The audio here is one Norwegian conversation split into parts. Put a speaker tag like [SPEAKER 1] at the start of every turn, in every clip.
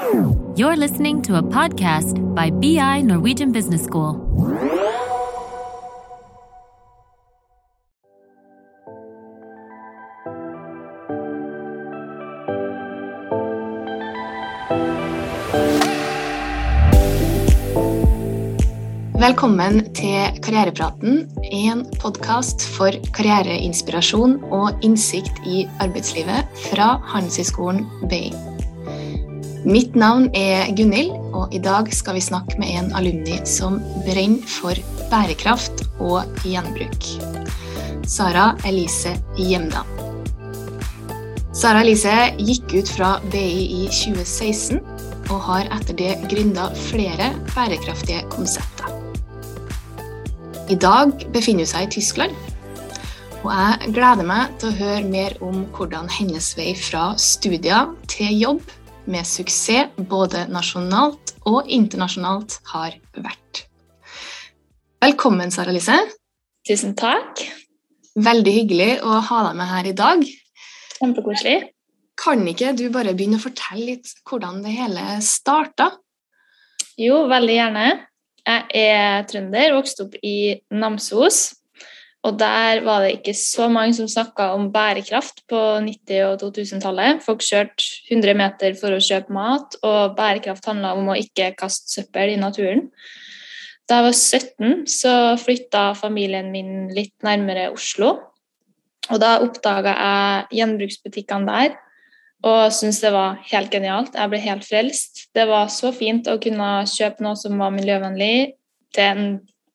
[SPEAKER 1] You're listening to a podcast by BI Norwegian Business School.
[SPEAKER 2] Velkommen til Karrierepraten, en podkast for karriereinspirasjon og innsikt i arbeidslivet fra Handelshøyskolen BI. Mitt navn er Gunhild, og i dag skal vi snakke med en alumni som brenner for bærekraft og gjenbruk. Sara Elise Hjemdal. Sara Elise gikk ut fra BI i 2016 og har etter det gründa flere bærekraftige konsepter. I dag befinner hun seg i Tyskland, og jeg gleder meg til å høre mer om hvordan hennes vei fra studier til jobb med suksess både nasjonalt og internasjonalt har vært. Velkommen, Sara Lise.
[SPEAKER 3] Tusen takk.
[SPEAKER 2] Veldig hyggelig å ha deg med her i dag.
[SPEAKER 3] Kjempekoselig.
[SPEAKER 2] Kan ikke du bare begynne å fortelle litt hvordan det hele starta?
[SPEAKER 3] Jo, veldig gjerne. Jeg er trønder, vokste opp i Namsos. Og der var det ikke så mange som snakka om bærekraft på 90- og 2000-tallet. Folk kjørte 100 meter for å kjøpe mat, og bærekraft handla om å ikke kaste søppel i naturen. Da jeg var 17, så flytta familien min litt nærmere Oslo. Og da oppdaga jeg gjenbruksbutikkene der og syntes det var helt genialt. Jeg ble helt frelst. Det var så fint å kunne kjøpe noe som var miljøvennlig, til en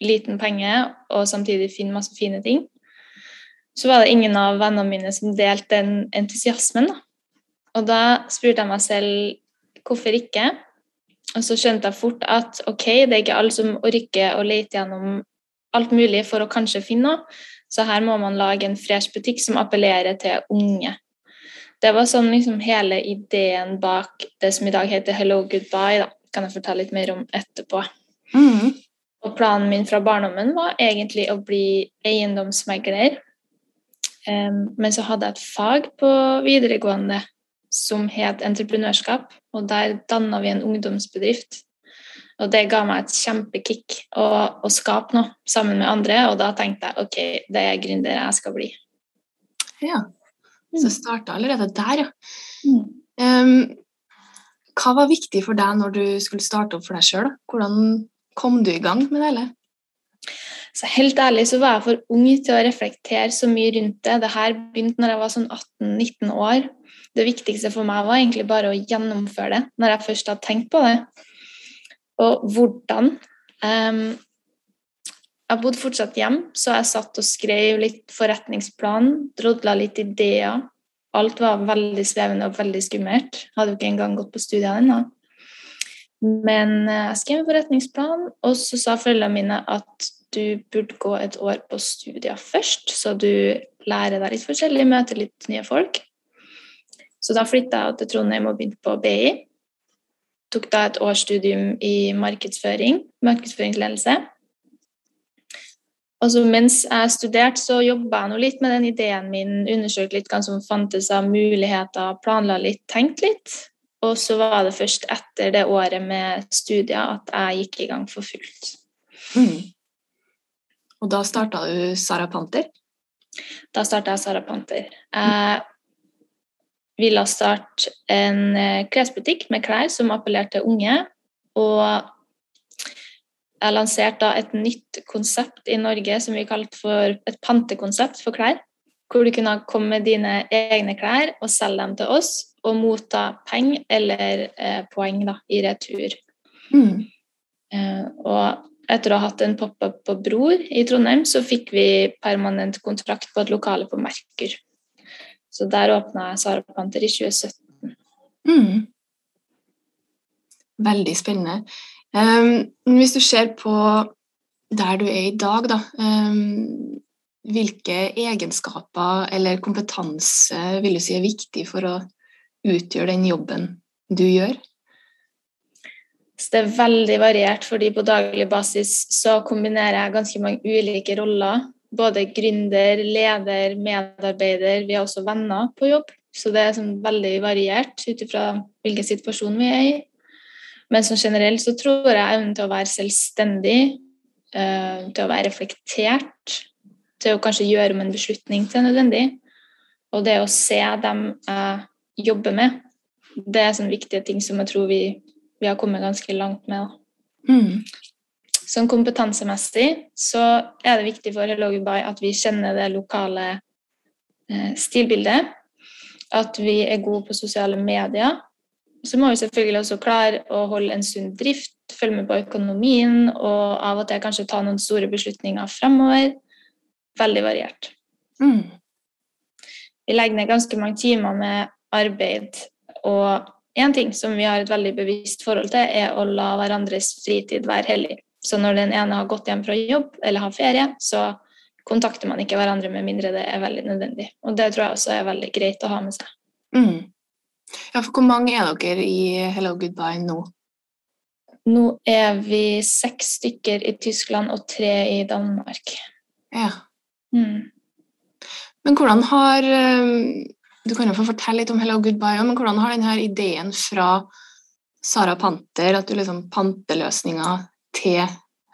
[SPEAKER 3] liten penge, og samtidig finne masse fine ting. Så var det ingen av vennene mine som delte den entusiasmen. Og da spurte jeg meg selv hvorfor ikke. Og så skjønte jeg fort at ok, det er ikke alle som orker å lete gjennom alt mulig for å kanskje finne noe, så her må man lage en fresh butikk som appellerer til unge. Det var sånn liksom hele ideen bak det som i dag heter Hello Goodbye. da, kan jeg fortelle litt mer om etterpå.
[SPEAKER 2] Mm.
[SPEAKER 3] Og planen min fra barndommen var egentlig å bli eiendomsmegler. Men så hadde jeg et fag på videregående som het entreprenørskap, og der danna vi en ungdomsbedrift. Og det ga meg et kjempekick å, å skape noe sammen med andre, og da tenkte jeg ok, det er gründer jeg skal bli.
[SPEAKER 2] Ja. Så starta allerede der, ja. Um, hva var viktig for deg når du skulle starte opp for deg sjøl? Hvordan kom du i gang med det eller?
[SPEAKER 3] Så helt ærlig så var jeg for ung til å reflektere så mye rundt det. Det her begynte når jeg var sånn 18-19 år. Det viktigste for meg var egentlig bare å gjennomføre det når jeg først hadde tenkt på det. Og hvordan. Um, jeg bodde fortsatt hjemme, så jeg satt og skrev litt forretningsplan, drodla litt ideer. Alt var veldig svevende og veldig skummelt. Hadde jo ikke engang gått på studiene ennå. Men eh, jeg skrev en forretningsplan, og så sa foreldrene mine at du burde gå et år på studier først, så du lærer deg litt forskjellig, møter litt nye folk. Så da flytta jeg til Trondheim og begynte på BI. Tok da et årsstudium i markedsføring, markedsføringsledelse. Og så mens jeg studerte, så jobba jeg nå litt med den ideen min, undersøkte litt hva som fantes av muligheter, planla litt, tenkte litt. Og så var det først etter det året med studier at jeg gikk i gang for fullt.
[SPEAKER 2] Mm. Og da starta du Sara Panter?
[SPEAKER 3] Da starta jeg Sara Panter. Jeg ville starte en klesbutikk med klær som appellerte til unge. Og jeg lanserte et nytt konsept i Norge som vi kalte for et pantekonsept for klær. Hvor du kunne komme med dine egne klær og selge dem til oss, og motta penger eller eh, poeng da, i retur.
[SPEAKER 2] Mm.
[SPEAKER 3] Eh, og etter å ha hatt en pop-up på Bror i Trondheim, så fikk vi permanent kontrakt på et lokale på Merkur. Så der åpna jeg Sara Panter i 2017.
[SPEAKER 2] Mm. Veldig spennende. Um, hvis du ser på der du er i dag, da, um, hvilke egenskaper eller kompetanse vil du si er viktig for å utgjøre den jobben du gjør?
[SPEAKER 3] Så det er veldig variert, fordi på daglig basis så kombinerer jeg ganske mange ulike roller. Både gründer, leder, medarbeider. Vi har også venner på jobb. Så det er sånn veldig variert ut ifra hvilken situasjon vi er i. Men som generelt så tror jeg evnen til å være selvstendig, eh, til å være reflektert, til å kanskje gjøre om en beslutning til nødvendig, og det å se dem jeg jobber med, det er sånne viktige ting som jeg tror vi, vi har kommet ganske langt med.
[SPEAKER 2] Mm.
[SPEAKER 3] Sånn kompetansemessig så er det viktig for Hello Goodbye at vi kjenner det lokale eh, stilbildet. At vi er gode på sosiale medier. Så må vi selvfølgelig også klare å holde en sunn drift, følge med på økonomien og av og til kanskje ta noen store beslutninger fremover. Veldig variert.
[SPEAKER 2] Mm.
[SPEAKER 3] Vi legger ned ganske mange timer med arbeid, og én ting som vi har et veldig bevisst forhold til, er å la hverandres fritid være hellig. Så når den ene har gått hjem fra jobb eller har ferie, så kontakter man ikke hverandre med mindre det er veldig nødvendig. Og det tror jeg også er veldig greit å ha med seg.
[SPEAKER 2] Mm. Ja, for hvor mange er dere i Hello Goodbye nå?
[SPEAKER 3] Nå er vi seks stykker i Tyskland og tre i Danmark.
[SPEAKER 2] Ja.
[SPEAKER 3] Mm.
[SPEAKER 2] Men hvordan har eh, Du kan jo få fortelle litt om Hello Goodbye, men hvordan har denne ideen fra Sara Panter, at du liksom panteløsninga til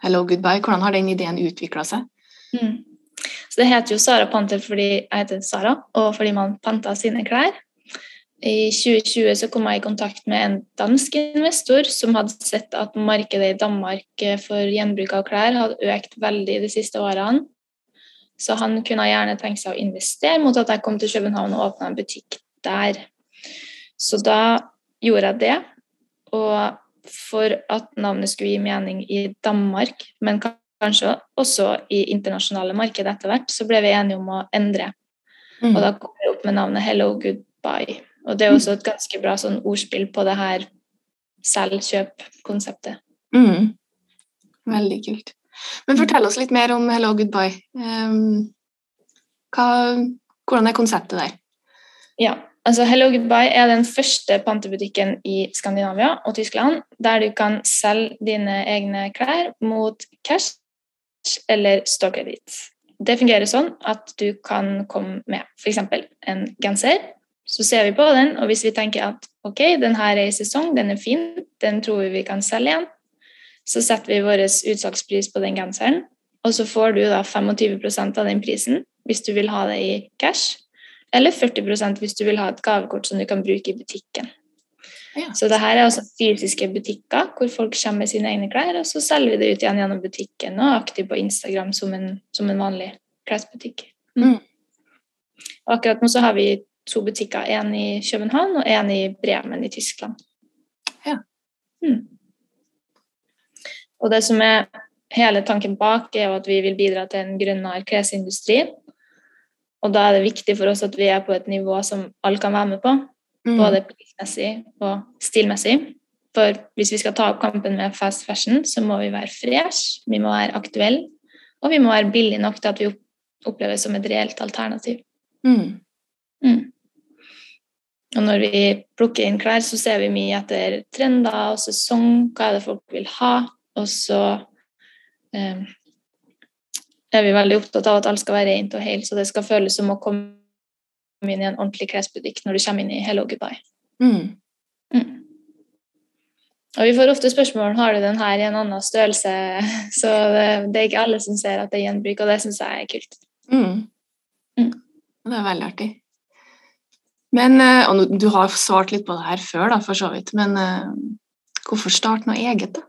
[SPEAKER 2] Hello Goodbye, hvordan har den ideen utvikla seg?
[SPEAKER 3] Mm. Så Det heter jo Sara Panter fordi jeg heter Sara, og fordi man panta sine klær. I 2020 så kom jeg i kontakt med en dansk investor som hadde sett at markedet i Danmark for gjenbruk av klær hadde økt veldig de siste årene. Så han kunne gjerne tenkt seg å investere mot at jeg kom til København og åpna en butikk der. Så da gjorde jeg det. Og for at navnet skulle gi mening i Danmark, men kanskje også i internasjonale marked etter hvert, så ble vi enige om å endre.
[SPEAKER 2] Mm.
[SPEAKER 3] Og da kom vi opp med navnet Hello Goodbye. Og det er også et ganske bra sånn ordspill på det her selv-kjøp-konseptet.
[SPEAKER 2] Mm. Veldig kult. Men fortell oss litt mer om Hello Goodbye. Um, hva, hvordan er konseptet der?
[SPEAKER 3] Ja, altså Hello Goodbye er den første pantebutikken i Skandinavia og Tyskland der du kan selge dine egne klær mot cash eller ståkreditt. Det fungerer sånn at du kan komme med f.eks. en genser. Så ser vi på den, og hvis vi tenker at ok, den her er i sesong, den er fin, den tror vi vi kan selge igjen, så setter vi vår utsalgspris på den genseren, og så får du da 25% av den prisen hvis du vil ha det i cash, eller 40% hvis du vil ha et gavekort som du kan bruke i butikken.
[SPEAKER 2] Ja.
[SPEAKER 3] Så det her er altså fysiske butikker hvor folk kommer med sine egne klær, og så selger vi det ut igjen gjennom butikken og aktiv på Instagram som en, som en vanlig klesbutikk.
[SPEAKER 2] Mm.
[SPEAKER 3] Og akkurat nå så har vi to butikker, én i København og én i Bremen i Tyskland.
[SPEAKER 2] Ja.
[SPEAKER 3] Mm. Og det som er hele tanken bak, er jo at vi vil bidra til en grønnere klesindustri. Og da er det viktig for oss at vi er på et nivå som alle kan være med på.
[SPEAKER 2] Mm.
[SPEAKER 3] Både prismessig og stilmessig. For hvis vi skal ta opp kampen med fast fashion, så må vi være fresh, vi må være aktuelle, og vi må være billige nok til at vi oppleves som et reelt alternativ.
[SPEAKER 2] Mm.
[SPEAKER 3] Mm. Og når vi plukker inn klær, så ser vi mye etter trender og sesong, hva er det folk vil ha, og så eh, er vi veldig opptatt av at alt skal være rent og helt, så det skal føles som å komme inn i en ordentlig klesbutikk når du kommer inn i Hello Goodbye.
[SPEAKER 2] Mm.
[SPEAKER 3] Mm. Og vi får ofte spørsmål har du den her i en annen størrelse, så det, det er ikke alle som ser at det er gjenbruk, og det syns jeg er kult.
[SPEAKER 2] Mm.
[SPEAKER 3] Mm.
[SPEAKER 2] Det er veldig artig. Men, eh, og Du har svart litt på det her før, da, for så vidt, men eh, hvorfor starte noe eget? da?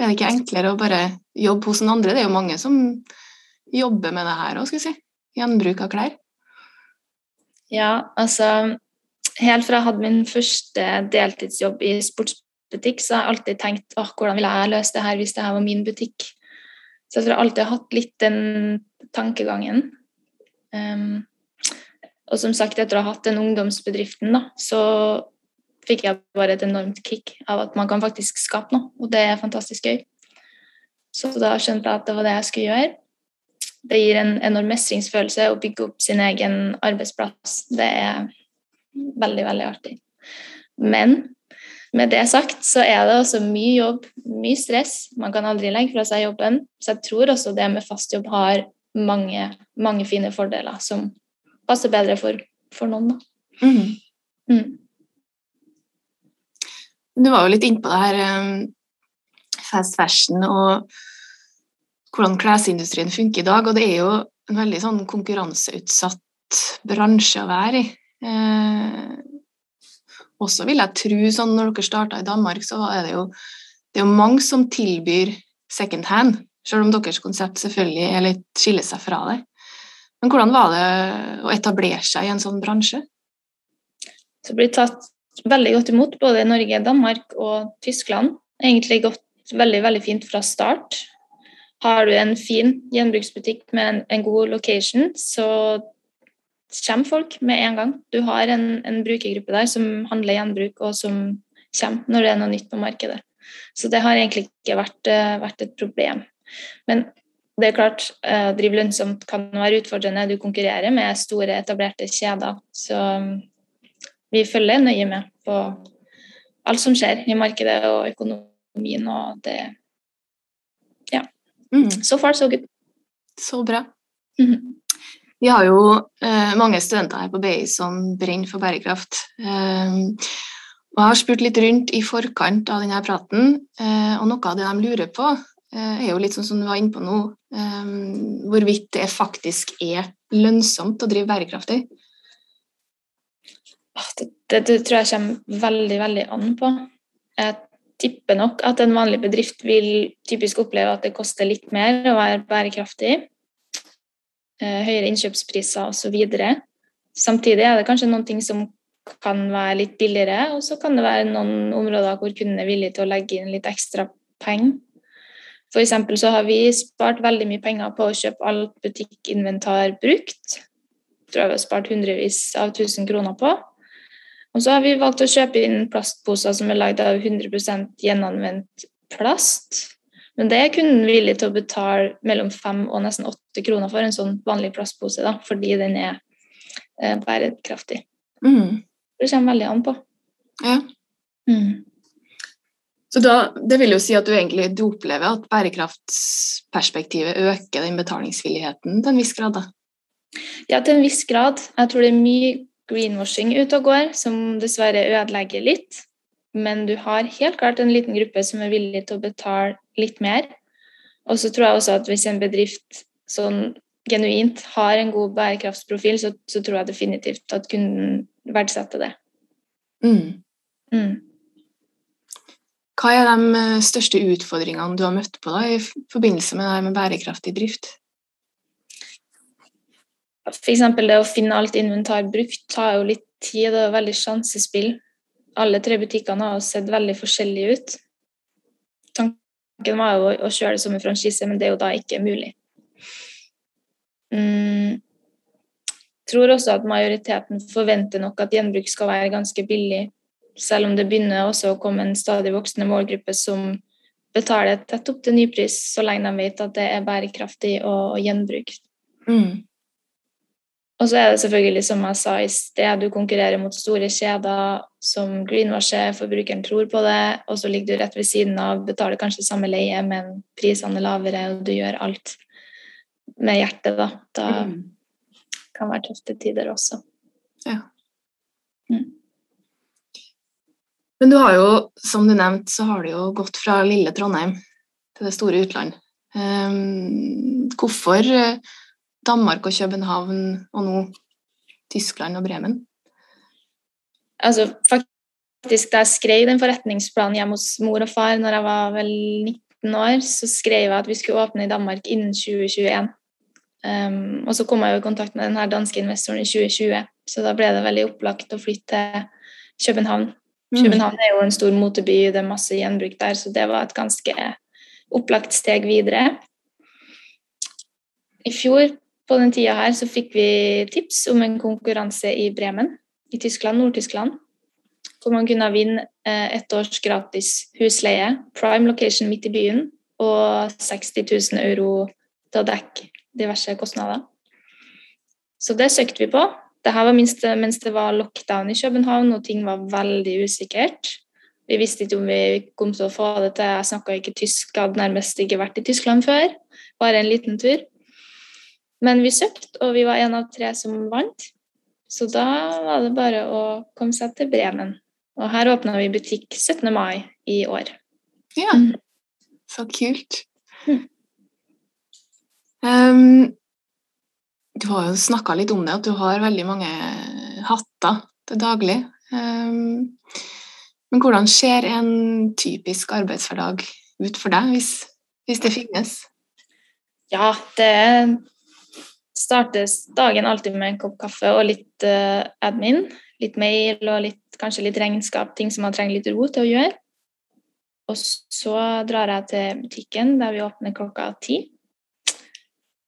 [SPEAKER 2] Er det ikke enklere å bare jobbe hos den andre? Det er jo mange som jobber med det her òg, skal vi si. Gjenbruk av klær.
[SPEAKER 3] Ja, altså Helt fra jeg hadde min første deltidsjobb i sportsbutikk, så har jeg alltid tenkt åh, hvordan ville jeg løst det her hvis det her var min butikk. Så jeg tror jeg alltid har hatt litt den tankegangen. Um, og som sagt, etter å ha hatt den ungdomsbedriften, da, så fikk jeg bare et enormt kick av at man kan faktisk skape noe, og det er fantastisk gøy. Så da skjønte jeg at det var det jeg skulle gjøre. Det gir en enorm mestringsfølelse å bygge opp sin egen arbeidsplass. Det er veldig, veldig artig. Men med det sagt så er det også mye jobb, mye stress. Man kan aldri legge fra seg jobben. Så jeg tror også det med fast jobb har mange, mange fine fordeler som passer bedre for, for noen. Da.
[SPEAKER 2] Mm.
[SPEAKER 3] Mm.
[SPEAKER 2] Du var jo litt innpå det her um, fast fashion og hvordan klesindustrien funker i dag, og det er jo en veldig sånn konkurranseutsatt bransje å være i. Eh, også vil jeg tro, sånn når dere starta i Danmark, så er det jo det er mange som tilbyr second hand, selv om deres konsept selvfølgelig litt, skiller seg fra det. Men hvordan var det å etablere seg i en sånn bransje?
[SPEAKER 3] Det blir tatt veldig godt imot både Norge, Danmark og Tyskland. Egentlig gått veldig, veldig fint fra start. Har du en fin gjenbruksbutikk med en, en god location, så kommer folk med en gang. Du har en, en, brukergruppe der som handler gjenbruk, og som kommer når det er noe nytt på markedet. Så det har egentlig ikke vært, eh, vært et problem. Men det er klart, eh, å drive lønnsomt kan være utfordrende. Du konkurrerer med store, etablerte kjeder. Så vi følger nøye med på alt som skjer i markedet og økonomien, og det Ja. Mm. So far, so good.
[SPEAKER 2] Så bra. Mm. Vi har jo eh, mange studenter her på BI som brenner for bærekraft. Eh, og jeg har spurt litt rundt i forkant av denne praten, eh, og noe av det de lurer på, Eh, er jo litt sånn som du var inne på nå, eh, hvorvidt det faktisk er lønnsomt å drive bærekraftig.
[SPEAKER 3] Det, det, det, tror jeg kommer veldig, veldig an på. Jeg tipper nok at en vanlig bedrift vil typisk oppleve at det koster litt mer å være bærekraftig. Eh, høyere innkjøpspriser osv. Samtidig er det kanskje noen ting som kan være litt billigere, og så kan det være noen områder hvor kunden er villig til å legge inn litt ekstra penger F.eks. så har vi spart veldig mye penger på å kjøpe alt butikkinventar brukt. Jeg tror jeg vi har spart hundrevis av tusen kroner på. Og så har vi valgt å kjøpe inn plastposer som er lagd av 100% gjenanvendt plast. Men det er kunden villig til å betale mellom fem og nesten åtte kroner for en sånn vanlig plastpose, da, fordi den er eh, bærekraftig. Mm. Det kommer veldig an på.
[SPEAKER 2] Ja. Mm. Så da, Det vil jo si at du egentlig du opplever at bærekraftsperspektivet øker den betalingsvilligheten til en viss grad? da?
[SPEAKER 3] Ja, til en viss grad. Jeg tror det er mye greenwashing ute og går, som dessverre ødelegger litt. Men du har helt klart en liten gruppe som er villig til å betale litt mer. Og så tror jeg også at hvis en bedrift sånn genuint har en god bærekraftsprofil, så, så tror jeg definitivt at kunden verdsetter det. Mm.
[SPEAKER 2] Mm. Hva er de største utfordringene du har møtt på da, i forbindelse med, med bærekraftig drift?
[SPEAKER 3] F.eks. det å finne alt inventar brukt tar jo litt tid og veldig sjansespill. Alle tre butikkene har sett veldig forskjellige ut. Tanken var jo å kjøre det som en franchise, men det er jo da ikke mulig. Mm. tror også at majoriteten forventer nok at gjenbruk skal være ganske billig selv om det begynner også å komme en stadig voksende målgruppe som betaler tett opp til nypris, så lenge de vet at det er bærekraftig og, gjenbrukt. Mm. Og så er det selvfølgelig, som jeg sa i sted, du konkurrerer mot store kjeder som greenwasher, forbrukeren tror på det, og så ligger du rett ved siden av, betaler kanskje samme leie, men prisene er lavere, og du gjør alt med hjertet, da. Da mm. kan det være tøffe tider også. Ja.
[SPEAKER 2] Mm. Men du har jo, som du nevnte, så har du jo gått fra lille Trondheim til det store utland. Um, hvorfor eh, Danmark og København, og nå Tyskland og Bremen?
[SPEAKER 3] Altså, faktisk, Da jeg skrev den forretningsplanen hjemme hos mor og far når jeg var vel 19 år, så skrev jeg at vi skulle åpne i Danmark innen 2021. Um, og så kom jeg jo i kontakt med den danske investoren i 2020, så da ble det veldig opplagt å flytte til København Mm. København er jo en stor moteby, det er masse gjenbruk der, så det var et ganske opplagt steg videre. I fjor på den tida her så fikk vi tips om en konkurranse i Bremen i Tyskland, Nord-Tyskland. Hvor man kunne vinne eh, ett års gratis husleie, prime location midt i byen, og 60 000 euro til å dekke diverse kostnader. Så det søkte vi på. Det her var minst, mens det var lockdown i København og ting var veldig usikkert. Vi visste ikke om vi kom til å få det til. Jeg snakka ikke tysk, hadde nærmest ikke vært i Tyskland før. Bare en liten tur. Men vi søkte, og vi var en av tre som vant. Så da var det bare å komme seg til Bremen. Og her åpna vi butikk 17. mai i år.
[SPEAKER 2] Ja,
[SPEAKER 3] Mm.
[SPEAKER 2] så kult.
[SPEAKER 3] Mm.
[SPEAKER 2] Um, du har jo snakka litt om det, at du har veldig mange hatter til daglig. Um, men hvordan ser en typisk arbeidshverdag ut for deg, hvis, hvis det finnes?
[SPEAKER 3] Ja, det startes dagen alltid med en kopp kaffe og litt uh, admin. Litt mail og litt, kanskje litt regnskap, ting som man trenger litt ro til å gjøre. Og så drar jeg til butikken, der vi åpner klokka ti.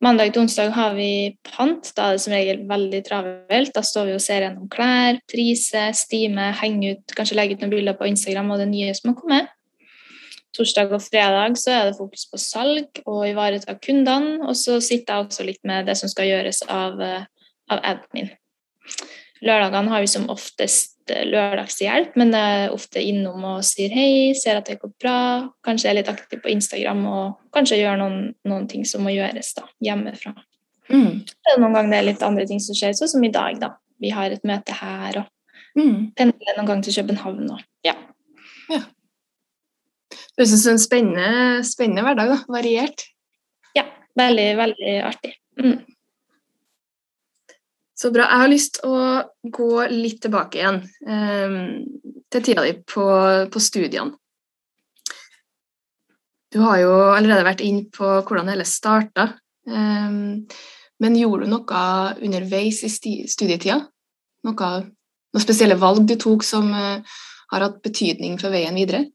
[SPEAKER 3] Mandag til onsdag har vi pant. Da er det som regel veldig travelt. Da står vi og ser gjennom klær, priser, stime, henger ut, kanskje legger ut noen bilder på Instagram og det nye som har kommet. Torsdag og fredag så er det fokus på salg og ivareta kundene. Og så sitter jeg også litt med det som skal gjøres av, eh, av admin. Lørdagene har vi som oftest eh, lørdagshjelp, men jeg er ofte innom og sier hei, ser at det går bra. Kanskje er litt aktiv på Instagram og kanskje gjør noen, noen ting som må gjøres da, hjemmefra.
[SPEAKER 2] Mm.
[SPEAKER 3] Er noen ganger det er litt andre ting som skjer, sånn som i dag. da. Vi har et møte her og
[SPEAKER 2] Mm.
[SPEAKER 3] pendler noen ganger til København. Og, ja.
[SPEAKER 2] Det høres ut som en spennende, spennende hverdag. da, Variert.
[SPEAKER 3] ja, veldig, veldig artig. Mm.
[SPEAKER 2] Så bra. Jeg har lyst til å gå litt tilbake igjen um, til tida di på, på studiene. Du har jo allerede vært inn på hvordan det hele starta. Um, men gjorde du noe underveis i studietida? Noe, noen spesielle valg du tok som uh, har hatt betydning for veien videre?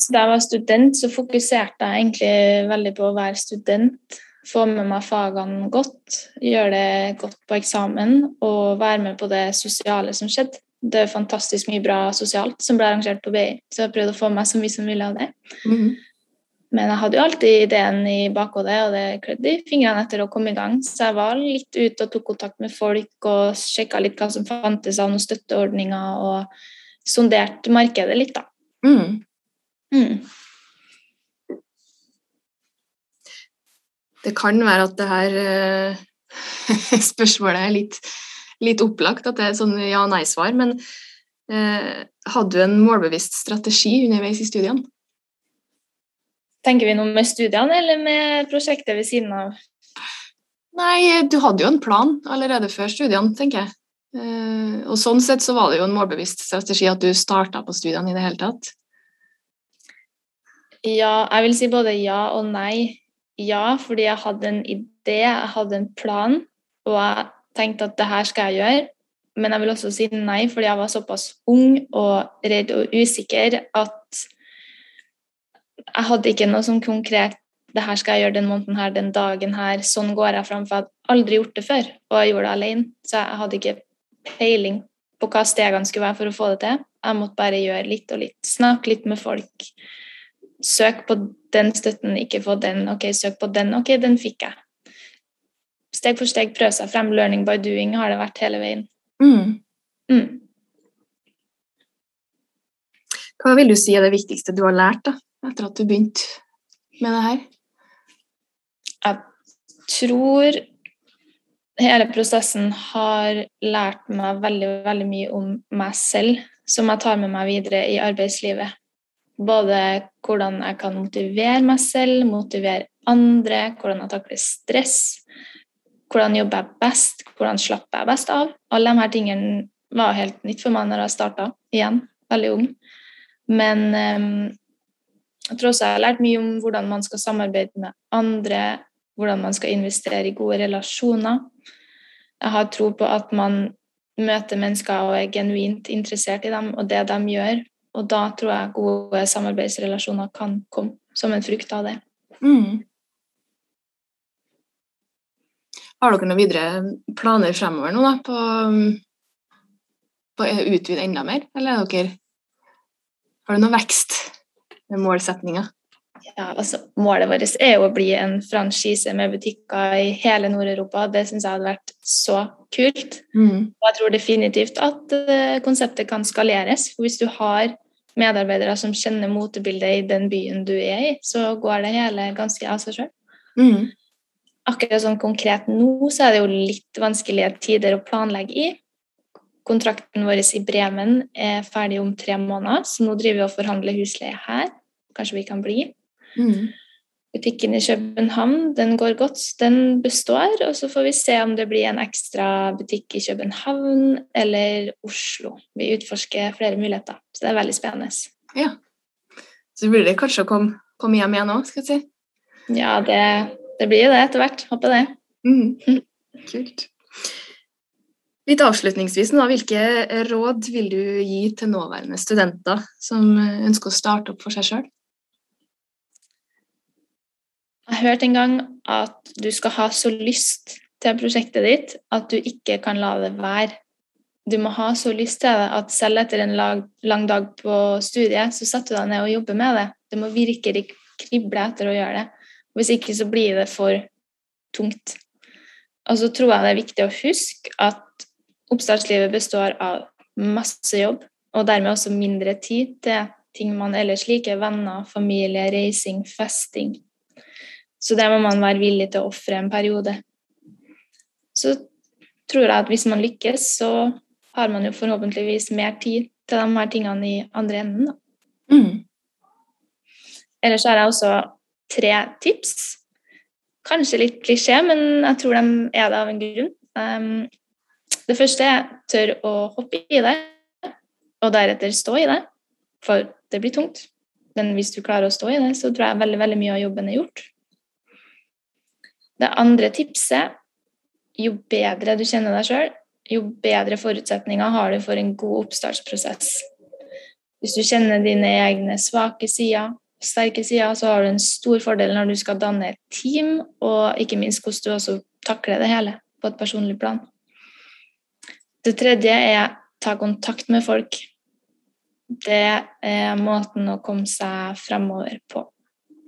[SPEAKER 3] Så da jeg var student, så fokuserte jeg egentlig veldig på å være student. Få med meg fagene godt, gjøre det godt på eksamen og være med på det sosiale som skjedde. Det er fantastisk mye bra sosialt som ble arrangert på BI, så jeg prøvde å få meg så mye som mulig av det.
[SPEAKER 2] Mm.
[SPEAKER 3] Men jeg hadde jo alltid ideen i bakhodet, og det klødde i fingrene etter å komme i gang. Så jeg var litt ute og tok kontakt med folk og sjekka litt hva som fantes av noen støtteordninger, og sonderte markedet litt, da.
[SPEAKER 2] Mm.
[SPEAKER 3] Mm.
[SPEAKER 2] Det kan være at det her eh, spørsmålet er litt, litt opplagt, at det er sånn ja-nei-svar. men eh, hadde du en målbevisst strategi underveis i studiene?
[SPEAKER 3] Tenker vi noe med studiene eller med prosjektet ved siden av?
[SPEAKER 2] Nei, du hadde jo en plan allerede før studiene, tenker jeg. Eh, og sånn sett så var det jo en målbevisst strategi at du starta på studiene i det hele tatt.
[SPEAKER 3] Ja, jeg vil si både ja og nei. Ja, fordi jeg hadde en idé, jeg hadde en plan, og jeg tenkte at det her skal jeg gjøre. Men jeg vil også si nei, fordi jeg var såpass ung og redd og usikker at jeg hadde ikke noe sånn konkret det her skal jeg gjøre den måneden her, den dagen her, sånn går jeg fram. For jeg hadde aldri gjort det før, og jeg gjorde det alene. Så jeg hadde ikke peiling på hva stegene skulle være for å få det til. Jeg måtte bare gjøre litt og litt. Snakke litt med folk. Søk på den støtten, ikke få den. Ok, søk på den. Ok, den fikk jeg. Steg for steg prøve seg frem. Learning by doing har det vært hele veien.
[SPEAKER 2] Mm.
[SPEAKER 3] Mm.
[SPEAKER 2] Hva vil du si er det viktigste du har lært da, etter at du begynte med det her?
[SPEAKER 3] Jeg tror hele prosessen har lært meg veldig, veldig mye om meg selv, som jeg tar med meg videre i arbeidslivet. Både hvordan jeg kan motivere meg selv, motivere andre, hvordan jeg takler stress, hvordan jobber jeg best, hvordan slapper jeg best av. Alle de her tingene var helt nytt for meg når jeg starta igjen, veldig ung. Men um, jeg tror også jeg har lært mye om hvordan man skal samarbeide med andre, hvordan man skal investere i gode relasjoner. Jeg har tro på at man møter mennesker og er genuint interessert i dem og det de gjør. Og da tror jeg gode samarbeidsrelasjoner kan komme som en frukt av det.
[SPEAKER 2] Mm. Har dere noen videre planer fremover nå da, på, på å utvide enda mer, eller er dere, har du noen vekst med målsetninger?
[SPEAKER 3] Ja, altså, målet vårt er jo å bli en franchise med butikker i hele Nord-Europa. Det syns jeg hadde vært så kult.
[SPEAKER 2] Mm.
[SPEAKER 3] Og jeg tror definitivt at uh, konseptet kan skaleres. For hvis du har medarbeidere som kjenner motebildet i den byen du er i, så går det hele ganske av seg sjøl.
[SPEAKER 2] Mm.
[SPEAKER 3] Akkurat sånn konkret nå så er det jo litt vanskelige tider å planlegge i. kontrakten vår i Bremen er ferdig om tre måneder, så nå driver vi og forhandler husleie her. Kanskje vi kan bli.
[SPEAKER 2] Mm.
[SPEAKER 3] Butikken i København den går godt, den består. Og så får vi se om det blir en ekstra butikk i København eller Oslo. Vi utforsker flere muligheter, så det er veldig spennende.
[SPEAKER 2] Ja. Så blir det kanskje å komme, komme hjem igjen òg, skal vi si.
[SPEAKER 3] Ja, det, det blir jo det etter hvert. Håper det.
[SPEAKER 2] Mm. Kult. Litt avslutningsvis, nå, hvilke råd vil du gi til nåværende studenter som ønsker å starte opp for seg sjøl?
[SPEAKER 3] Jeg hørte en gang at du skal ha så lyst til prosjektet ditt at du ikke kan la det være. Du må ha så lyst til det at selv etter en lang, lang dag på studiet, så setter du deg ned og jobber med det. Det må virkelig krible etter å gjøre det. Hvis ikke så blir det for tungt. Og så tror jeg det er viktig å huske at oppstartslivet består av masse jobb, og dermed også mindre tid til ting man ellers liker. Venner, familie, reising, festing. Så det må man være villig til å ofre en periode. Så tror jeg at hvis man lykkes, så har man jo forhåpentligvis mer tid til de her tingene i andre enden. Da.
[SPEAKER 2] Mm.
[SPEAKER 3] Ellers har jeg også tre tips. Kanskje litt klisjé, men jeg tror de er det av en grunn. Um, det første er tør å hoppe i det, og deretter stå i det. For det blir tungt. Men hvis du klarer å stå i det, så tror jeg veldig, veldig mye av jobben er gjort. Det andre tipset jo bedre du kjenner deg sjøl, jo bedre forutsetninger har du for en god oppstartsprosess. Hvis du kjenner dine egne svake sider, sterke sider, så har du en stor fordel når du skal danne et team, og ikke minst hvordan du også takler det hele på et personlig plan. Det tredje er ta kontakt med folk. Det er måten å komme seg fremover på.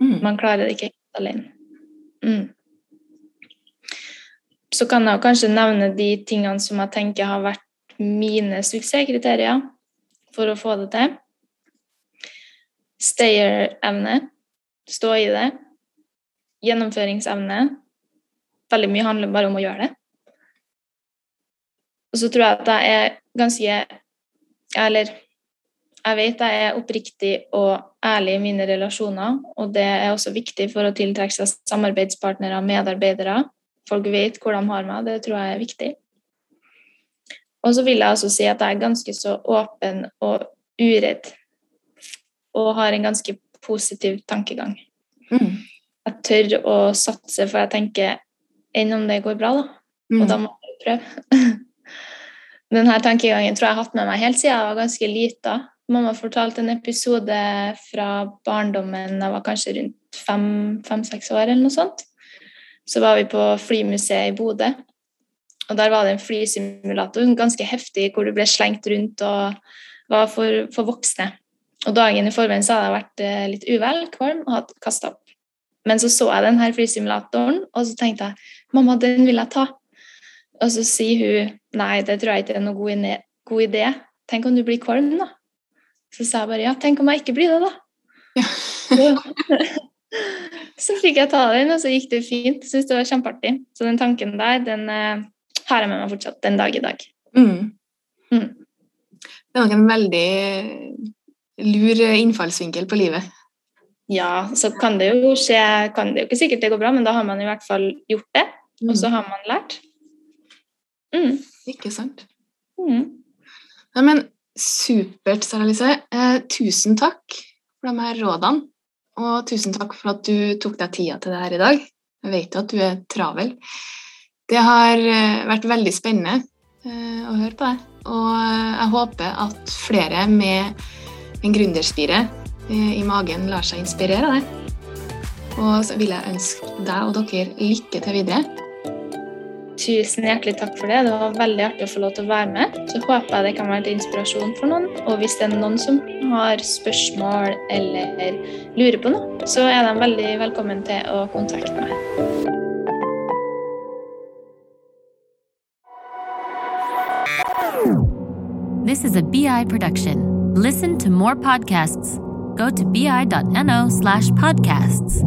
[SPEAKER 2] Mm.
[SPEAKER 3] Man klarer det ikke alene. Mm så kan jeg kanskje nevne de tingene som jeg tenker har vært mine suksesskriterier for å få det til. Stayer-evne, stå i det. Gjennomføringsevne. Veldig mye handler bare om å gjøre det. Og så tror jeg at jeg er ganske Eller jeg vet jeg er oppriktig og ærlig i mine relasjoner, og det er også viktig for å tiltrekke seg samarbeidspartnere og medarbeidere folk vet hvor de har meg. Det tror jeg er viktig. Og så vil jeg også si at jeg er ganske så åpen og uredd. Og har en ganske positiv tankegang.
[SPEAKER 2] Mm.
[SPEAKER 3] Jeg tør å satse, for jeg tenker enn om det går bra, da.
[SPEAKER 2] Mm.
[SPEAKER 3] Og da må jeg prøve. Denne tankegangen tror jeg jeg har hatt med meg helt siden jeg var ganske lita. Mamma fortalte en episode fra barndommen jeg var kanskje rundt fem-seks år, eller noe sånt så var vi på flymuseet i Bodø. Og der var det en flysimulator, ganske heftig, hvor du ble slengt rundt og var for, for voksne. Og dagen i forveien så hadde jeg vært eh, litt uvel, kvalm og hadde kasta opp. Men så så jeg denne flysimulatoren, og så tenkte jeg mamma, den vil jeg ta. Og så sier hun nei, det tror jeg ikke er noen god, god idé. Tenk om du blir kvalm, da. Så sa jeg bare ja, tenk om jeg ikke blir det, da.
[SPEAKER 2] Ja.
[SPEAKER 3] så fikk jeg ta den, og så gikk det fint. Syns det var kjempeartig. Så den tanken der, den eh, har jeg med meg fortsatt den dag i dag.
[SPEAKER 2] Mm.
[SPEAKER 3] Mm.
[SPEAKER 2] Det er nok en veldig lur innfallsvinkel på livet.
[SPEAKER 3] Ja, så kan det jo skje kan Det jo ikke sikkert det går bra, men da har man i hvert fall gjort det. Og så har man lært. Mm.
[SPEAKER 2] Ikke sant.
[SPEAKER 3] Mm.
[SPEAKER 2] Ja, men supert, Sara Lise. Eh, tusen takk for de her rådene. Og tusen takk for at du tok deg tida til det her i dag. Jeg vet at du er travel. Det har eh, vært veldig spennende eh, å høre på deg. Og eh, jeg håper at flere med en gründerspire i magen lar seg inspirere av det. Og så vil jeg ønske deg og dere lykke til videre.
[SPEAKER 3] Tusen hjertelig takk for det. Det var veldig artig å få lov til å være med. Så håper jeg det kan være til inspirasjon for noen. Og hvis det er noen som har spørsmål eller lurer på noe, så er de veldig velkommen til å kontakte meg.
[SPEAKER 1] This is a BI production. Listen to more podcasts. Go to bi.no slash podcasts.